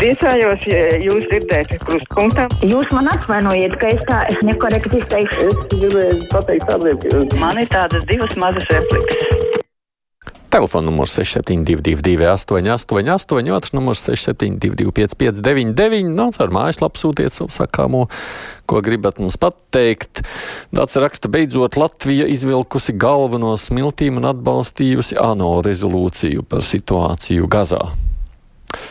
Priecājos, ja jūs dzirdēt krustpunktā. Jūs man atvainojiet, ka es tā es nekorekti izteikšu. Es gribēju pateikt tādiem, ka Man ir tādas divas mazas replikas. Telefona numurs 6722, 888, otrs numurs 672, 559, no ar mājaslapu sūtiet savu sakāmo, ko gribat mums pateikt. Dāts raksta, beidzot Latvija izvilkusi galvu no smiltīm un atbalstījusi ANO rezolūciju par situāciju Gazā.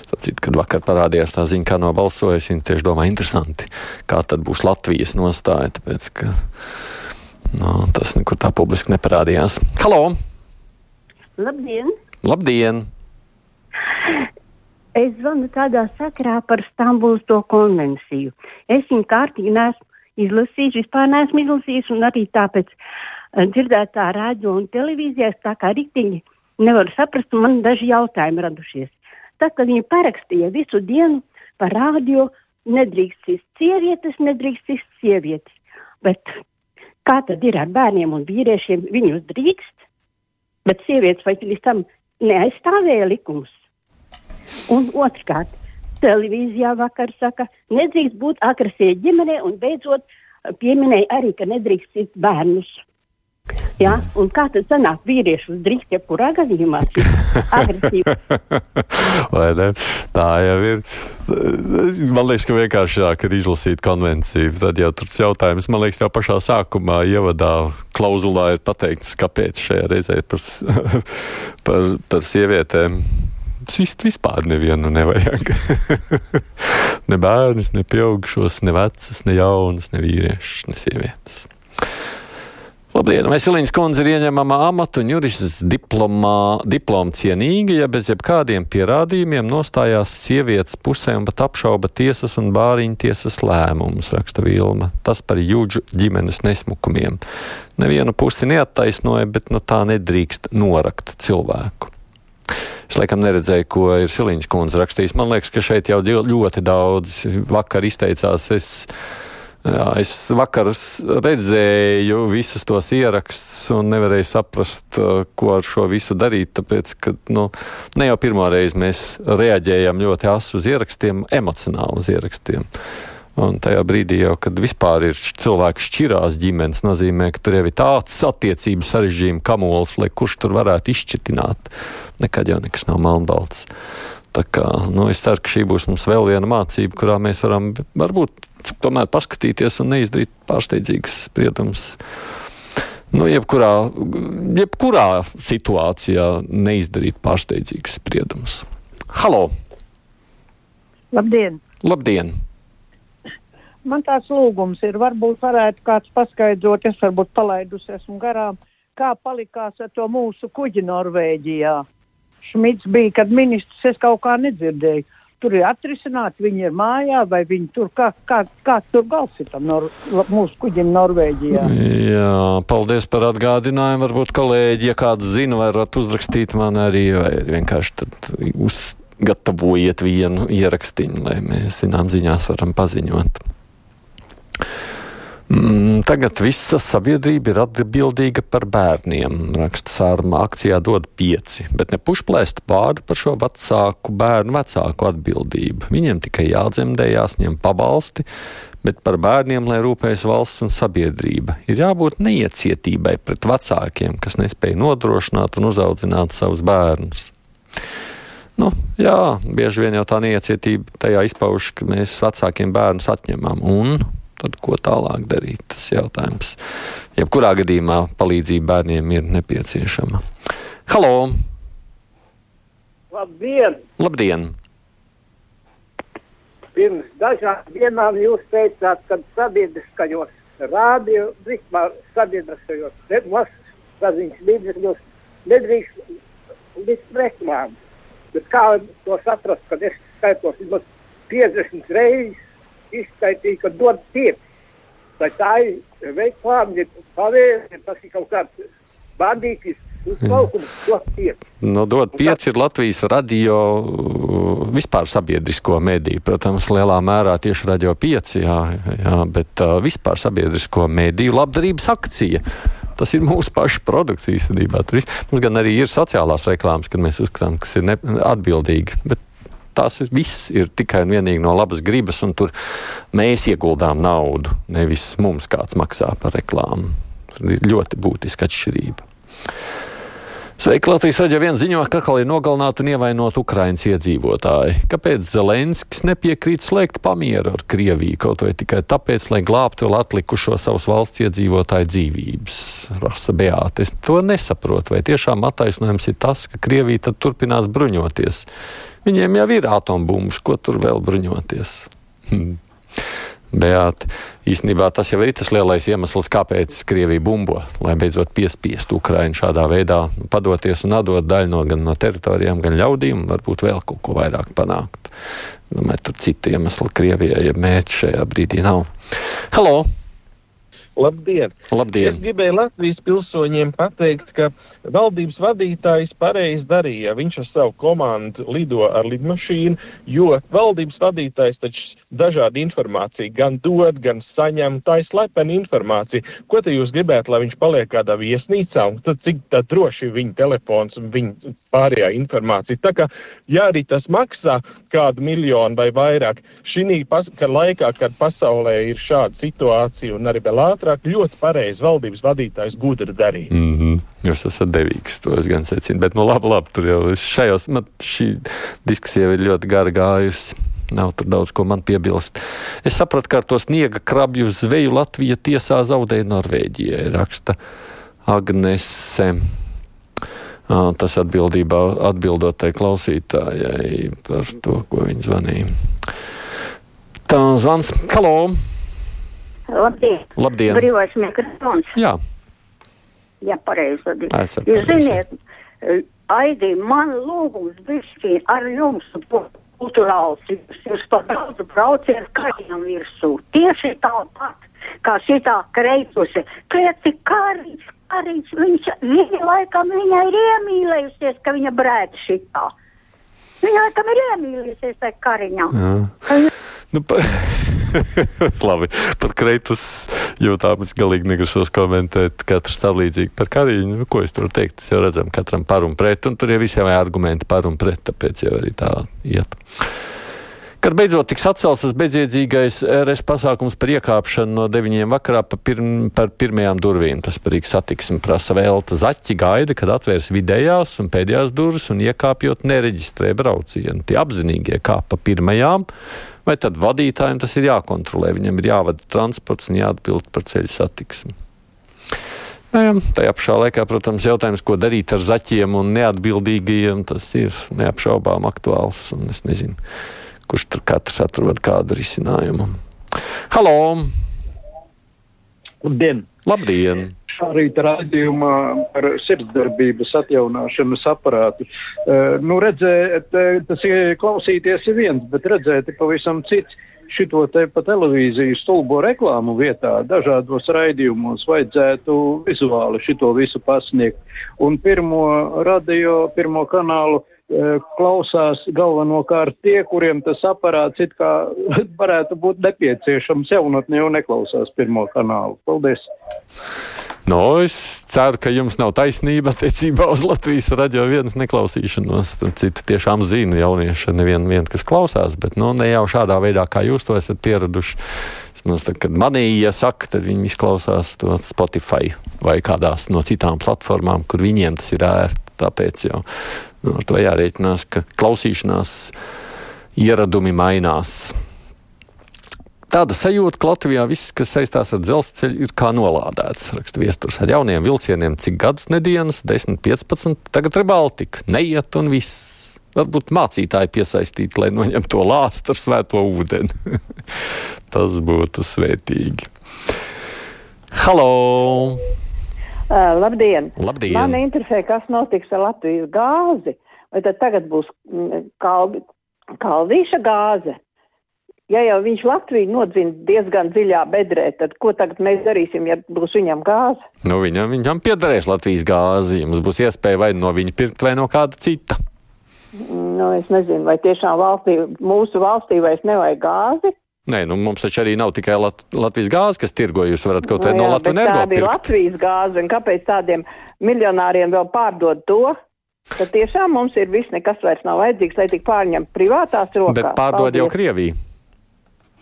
Tātad, kad vakar parādījās tā ziņa, kā nobalsojas, viņi tieši domā, interesanti, kā tad būs Latvijas nostāja, tāpēc, ka no, tas nekur tā publiski neparādījās. Halo! Labdien! Labdien! Es zvanu tādā sakrā par Stambulas to konvenciju. Es viņu kārtīgi neesmu izlasījis, vispār neesmu izlasījis, un arī tāpēc uh, dzirdētā radio un televīzijā es tā kā rīktīgi nevaru saprast, un man daži jautājumi radušies. Tad, kad viņi parakstīja visu dienu par radio, nedrīkst cist sievietes, nedrīkst cist sievietes. Bet kā tad ir ar bērniem un vīriešiem? Viņus drīkst, bet sievietes vai līdz tam neaizstāvēja likumus. Un otrkārt, televīzijā vakar saka, nedrīkst būt agresija ģimenē, un beidzot pieminēja arī, ka nedrīkst cist bērnus. Ja? Un kā tad sanāk, vīriešus drīkst jebkurā gadījumā agresīvi? Vai ne? Tā jau ir. Man liekas, ka vienkāršāk ir izlasīt konvenciju. Tad jau tur ir jautājums. Man liekas, jau pašā sākumā ievadā klauzulā ir pateikts, kāpēc šajā reizē par, par, par sievietēm. Sist vispār nevienu nevajag. ne bērnus, ne pieaugušos, ne vecus, ne jaunus, ne vīriešus, ne sievietes. Labdien! Veselīņas kundze ir ieņemama amata un juristas diplomā, diploma cienīga, ja bez jebkādiem pierādījumiem nostājās sievietes pusē un pat apšauba tiesas un bāriņu tiesas lēmumus, raksta Vilma. Tas par jūdžu ģimenes nesmukumiem. Nevienu pusi neattaisnoja, bet no tā nedrīkst norakt cilvēku. Es laikam neredzēju, ko ir Siliņas kundze rakstījis. Man liekas, ka šeit jau ļoti daudz vakar izteicās. Es es vakar redzēju visus tos ierakstus un nevarēju saprast, ko ar šo visu darīt. Tāpēc, ka nu, ne jau pirmo reizi mēs reaģējam ļoti asu uz ierakstiem, emocionāli uz ierakstiem. Un tajā brīdī, jau, kad vispār ir cilvēks šķirās ģimenes, nozīmē, ka tur jau ir tāds attiecību sarežģījuma kamols, lai kurš tur varētu izšķitināt. Nekad jau nekas nav melnbalts. Tā kā, nu, es ceru, ka šī būs mums vēl viena mācība, kurā mēs varam varbūt tomēr paskatīties un neizdarīt pārsteidzīgas spriedumus. Nu, jebkurā, jebkurā situācijā neizdarīt pārsteidzīgas spriedumus. Halo! Labdien! Labdien! Man tāds lūgums ir, varbūt varētu kāds paskaidrot, es varbūt palaidusi esmu garām, kā palikās ar to mūsu kuģi Norvēģijā. Šmits bija, kad ministrs es kaut kā nedzirdēju. Tur ir atrisināti, viņi ir mājā, vai viņi tur kā, kā, kā tur galds ir tam nor, mūsu kuģim Norvēģijā. Jā, paldies par atgādinājumu. Varbūt kolēģi, ja kāds zina, varat uzrakstīt man arī, vai vienkārši uzgatavojiet vienu ierakstīnu, lai mēs zinām ziņās varam paziņot. Mm, tagad visa sabiedrība ir atbildīga par bērniem, raksta Sārma. Akcijā dod pieci, bet ne pušplēst vārdu par šo vecāku bērnu vecāku atbildību. Viņiem tikai jādzemdējās, ņem pabalsti, bet par bērniem, lai rūpējas valsts un sabiedrība, ir jābūt neiecietībai pret vecākiem, kas nespēja nodrošināt un uzaudzināt savus bērnus. Nu, jā, bieži vien jau tā neiecietība tajā izpaužas, ka mēs vecākiem bērnus atņemam. Un tad ko tālāk darīt? Tas jautājums. Jebkurā gadījumā palīdzība bērniem ir nepieciešama. Halo! Labdien! Labdien! Pirms dažām dienām jūs teicāt, ka sabiedriskajos rādio, vispār sabiedriskajos plašsaziņas līdzekļos nedrīkst būt reklāmas. Bet kā to saprast, kad es skaitos vismaz 50 reizes izskaitīja, ka dod pieci. Vai tā ir reklāma, ja pavēle, tas ir kaut kāds bandītis. Nu, dod pieci ir Latvijas radio vispār sabiedrisko mediju. Protams, lielā mērā tieši radio pieci, jā, jā, bet uh, vispār sabiedrisko mediju labdarības akcija. Tas ir mūsu pašu produkts īstenībā. Mums gan arī ir sociālās reklāmas, kad mēs uzskatām, kas ir atbildīgi. Bet tās ir, viss ir tikai un vienīgi no labas gribas, un tur mēs ieguldām naudu, nevis mums kāds maksā par reklāmu. Ir ļoti būtiska atšķirība. Sveiki, Latvijas raidījā viens ziņo, ka atkal ir nogalināti un ievainoti Ukraiņas iedzīvotāji. Kāpēc Zelenskis nepiekrīt slēgt pamieru ar Krieviju kaut vai tikai tāpēc, lai glābtu vēl atlikušo savus valsts iedzīvotāju dzīvības? Rasa Beāte, es to nesaprotu. Vai tiešām attaisnojums ir tas, ka Krievija tad turpinās bruņoties? Viņiem jau ir atombumbas, ko tur vēl bruņoties? Beāti, īstenībā tas jau ir tas lielais iemesls, kāpēc Krievija bumbo, lai beidzot piespiest Ukraiņu šādā veidā padoties un atdot daļu no gan no teritorijām, gan ļaudīm, varbūt vēl kaut ko vairāk panākt. Domāju, tur citu iemeslu Krievijai, ja mērķi šajā brīdī nav. Halo! Labdien! Labdien. Es gribēju Latvijas pilsoņiem pateikt, ka valdības vadītājs pareizi darīja. Viņš ar savu komandu lido ar lidmašīnu, jo valdības vadītājs taču dažādu informāciju gan dod, gan saņem. Tā ir slepena informācija. Ko te jūs gribētu, lai viņš paliek kādā viesnīcā, un tad cik tā droši ir viņa telefons un viņa pārējā informācija. Tā kā, ja arī tas maksā kādu miljonu vai vairāk, šī laikā, kad pasaulē ir šāda situācija un arī vēl ātrāk, ļoti pareizi valdības vadītājs gudri darīja. Mm -hmm. Jūs esat devīgs, to es gan secinu. Bet, nu, labi, labi tur jau šajos, man šī diskusija ir ļoti gara gājusi. Nav tur daudz ko man piebilst. Es sapratu, ka ar to sniega krabju zveju Latvija tiesā zaudēja Norvēģijai, raksta Agnese. Tas atbildībā atbildot tai klausītājai par to, ko viņa zvanīja. Tā zvans. Halo! Labdien! Labdien! Brīvais mikrofons. Jā. Jā, pareizi. Esat Jūs ziniet, Aidi, man lūgums bišķi ar jums kultūrāls. Jūs, pa daudz brauciet kaļņam virsū. Tieši tāpat, kā šitā kreitusi. Klieti kariņš, kariņš, viņš, viņa laikam viņa ir iemīlējusies, ka viņa brēc šitā. Viņa laikam ir iemīlējusies tajā kariņā. Jā. Nu, pa... Labi, par kreitus jūtām es galīgi negrasos komentēt. Katrs tā līdzīgi par kariņu. Nu, ko es tur teikt? Mēs jau redzam, katram par un pret, un tur jau visiem ir argumenti par un pret, tāpēc jau arī tā iet. Kad beidzot tiks atcelts tas bezjēdzīgais RS pasākums par iekāpšanu no 9 vakarā pa pirm, par pirmajām durvīm, tas par satiksmi prasa vēlta zaķi gaida, kad atvērs vidējās un pēdējās durvis un iekāpjot nereģistrē braucienu. Tie apzinīgie kā pa pirmajām, vai tad vadītājiem tas ir jākontrolē, viņam ir jāvada transports un jāatbild par ceļu satiksmi. Nu jā, tajā pašā laikā, protams, jautājums, ko darīt ar zaķiem un neatbildīgajiem, tas ir neapšaubām aktuāls. Un es nezinu, kurš tur katrs atrod kādu risinājumu. Halo! Labdien! Labdien! Šā rīta raidījumā par sirdsdarbības atjaunošanas aparātu. Uh, nu, redzēt, tas ir klausīties ir viens, bet redzēt ir pavisam cits. Šito te pa televīziju stulbo reklāmu vietā dažādos raidījumos vajadzētu vizuāli šito visu pasniegt. Un pirmo radio, pirmo kanālu eh, klausās galvenokārt tie, kuriem tas aparāts it kā varētu būt nepieciešams. Jaunatne jau neklausās pirmo kanālu. Paldies! No, es ceru, ka jums nav taisnība attiecībā uz Latvijas radio vienas neklausīšanos. Citu tiešām zinu, jaunieši nevien, vien, kas klausās, bet nu, ne jau šādā veidā, kā jūs to esat pieraduši. Vismaz, tad, kad manī iesaka, tad viņi izklausās to Spotify vai kādās no citām platformām, kur viņiem tas ir ērti. Tāpēc jau nu, ar to jārēķinās, ka klausīšanās ieradumi mainās. Tāda sajūta, ka Latvijā viss, kas saistās ar dzelzceļu, ir kā nolādēts. Raksta viesturs ar jauniem vilcieniem, cik gadus nedēļas, 10, 15, tagad ir Baltika, neiet un viss. Varbūt mācītāji piesaistīti, lai noņemtu to lāstu ar svēto ūdeni. Tas būtu svētīgi. Halo! Uh, labdien! Labdien! Man interesē, kas notiks ar Latvijas gāzi. Vai tad tagad būs mm, kaldi, kaldīša gāze? Ja jau viņš Latviju nodzina diezgan dziļā bedrē, tad ko tagad mēs darīsim, ja būs viņam gāze? Nu, viņam, viņam piederēs Latvijas gāzi. Mums būs iespēja vai no viņa pirkt, vai no kāda cita. Nu, es nezinu, vai tiešām valstī, mūsu valstī vairs nevajag gāzi. Nē, nu, mums taču arī nav tikai Lat Latvijas gāze, kas tirgo. Jūs varat kaut Nu no jā, Latvijas tāda ir pirkt. Latvijas gāze, un kāpēc tādiem miljonāriem vēl pārdot to? Tad tiešām mums ir viss, nekas vairs nav vajadzīgs, lai tik pārņem privātās rokās. Bet pārdod jau Paldies. Krieviju.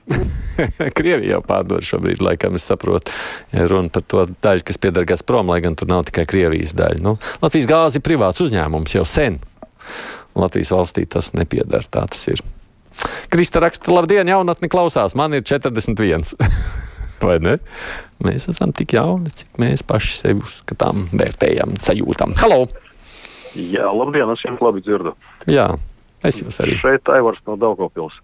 Krievija jau pārdod šobrīd, laikam, es saprotu, ja runa par to daļu, kas pieder Gazprom, lai gan tur nav tikai Krievijas daļa. Nu, Latvijas gāzi ir privāts uzņēmums jau sen. Latvijas valstī tas nepieder, tā tas ir. Krista raksta, labdien, jaunatni klausās, man ir 41. Vai ne? Mēs esam tik jauni, cik mēs paši sevi uzskatām, vērtējam, sajūtam. Halo! Jā, labdien, es jums labi dzirdu. Jā, es jūs arī. Šeit Aivars no Daugopils.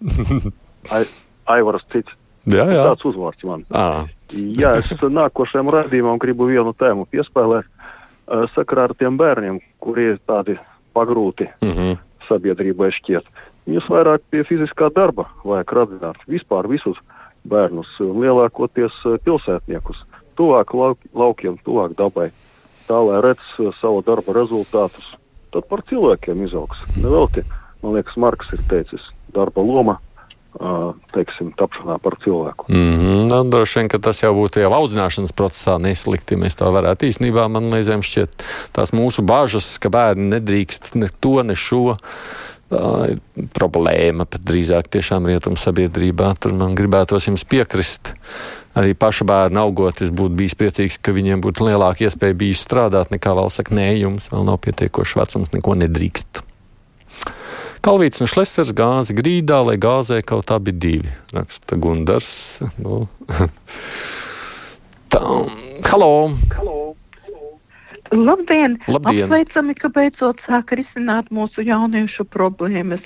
Ai, Aivars cits. Jā, jā. Tāds uzvārds man. À, Jā, es nākošajam raidījumam gribu vienu tēmu piespēlēt. Sakarā ar tiem bērniem, kuri ir tādi pagrūti mm -hmm. sabiedrībai šķiet. Viņus vairāk pie fiziskā darba vajag radināt. Vispār visus bērnus, lielākoties eh, pilsētniekus. Tuvāk lauk, laukiem, tuvāk dabai. Tā lai redz eh, savu darba rezultātus. Tad par cilvēkiem izaugs. Nevelti, man liekas, Marks ir teicis, darba loma, teiksim, tapšanā par cilvēku. Mm -hmm. nu, droši vien, ka tas jau būtu jau audzināšanas procesā neslikti. Mēs tā varētu īstenībā, man liekas, šķiet, tās mūsu bažas, ka bērni nedrīkst ne to, ne šo. Ir problēma, pat drīzāk tiešām rietumu sabiedrībā. Tur man gribētos jums piekrist. Arī paša bērna augot, es būtu bijis priecīgs, ka viņiem būtu lielāka iespēja bijis strādāt, nekā vēl saka, nē, jums vēl nav pietiekoši vecums, neko nedrīkst. Kalvīts un Šlesers gāzi grīdā, lai gāzē kaut abi divi. Raksta Gundars. Nu. Tā, halo! Labdien! Labdien. Apsveicami, ka beidzot sāk risināt mūsu jauniešu problēmas.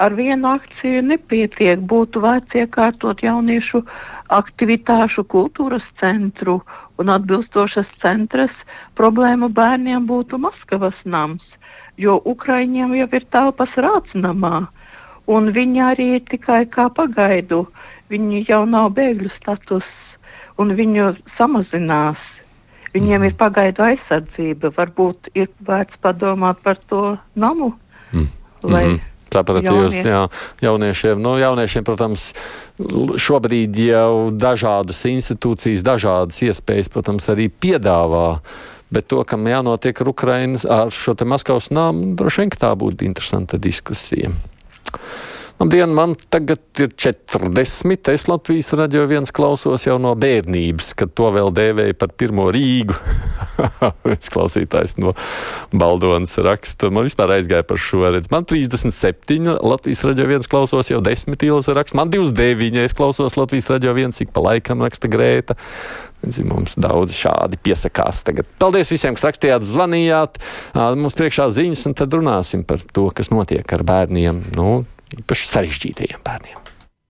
Ar vienu akciju nepietiek. Būtu vērts iekārtot jauniešu aktivitāšu kultūras centru un atbilstošas centras problēmu bērniem būtu Maskavas nams, jo Ukraiņiem jau ir telpas rācnamā. Un viņi arī ir tikai kā pagaidu. Viņi jau nav bēgļu status, un viņu samazinās. Viņiem ir pagaidu aizsardzība. Varbūt ir vērts padomāt par to namu. Mm. Lai Mhm. Sapratu, jūs, jaunie- jā, jauniešiem, nu, jauniešiem, protams, šobrīd jau dažādas institūcijas, dažādas iespējas, protams, arī piedāvā. Bet to, kam jānotiek ar Ukrainas, ar šo te Maskavas nāmu, droši vien, tā būtu interesanta diskusija. Labdien, man tagad ir 40. Es Latvijas radio viens klausos jau no bērnības, kad to vēl dēvēja par pirmo Rīgu. Viens klausītājs no Baldonas raksta. Man vispār aizgāja par šo redzi. Man 37, Latvijas radio viens klausos jau 10 ilgas raksta. Man 29, es klausos Latvijas radio viens, cik pa laikam raksta Grēta. Zin, mums daudz šādi piesakās tagad. Paldies visiem, kas rakstījāt, zvanījāt. Mums priekšā ziņas, un tad runāsim par to, kas notiek ar bērniem. Nu, īpaši sarežģītajiem bērniem.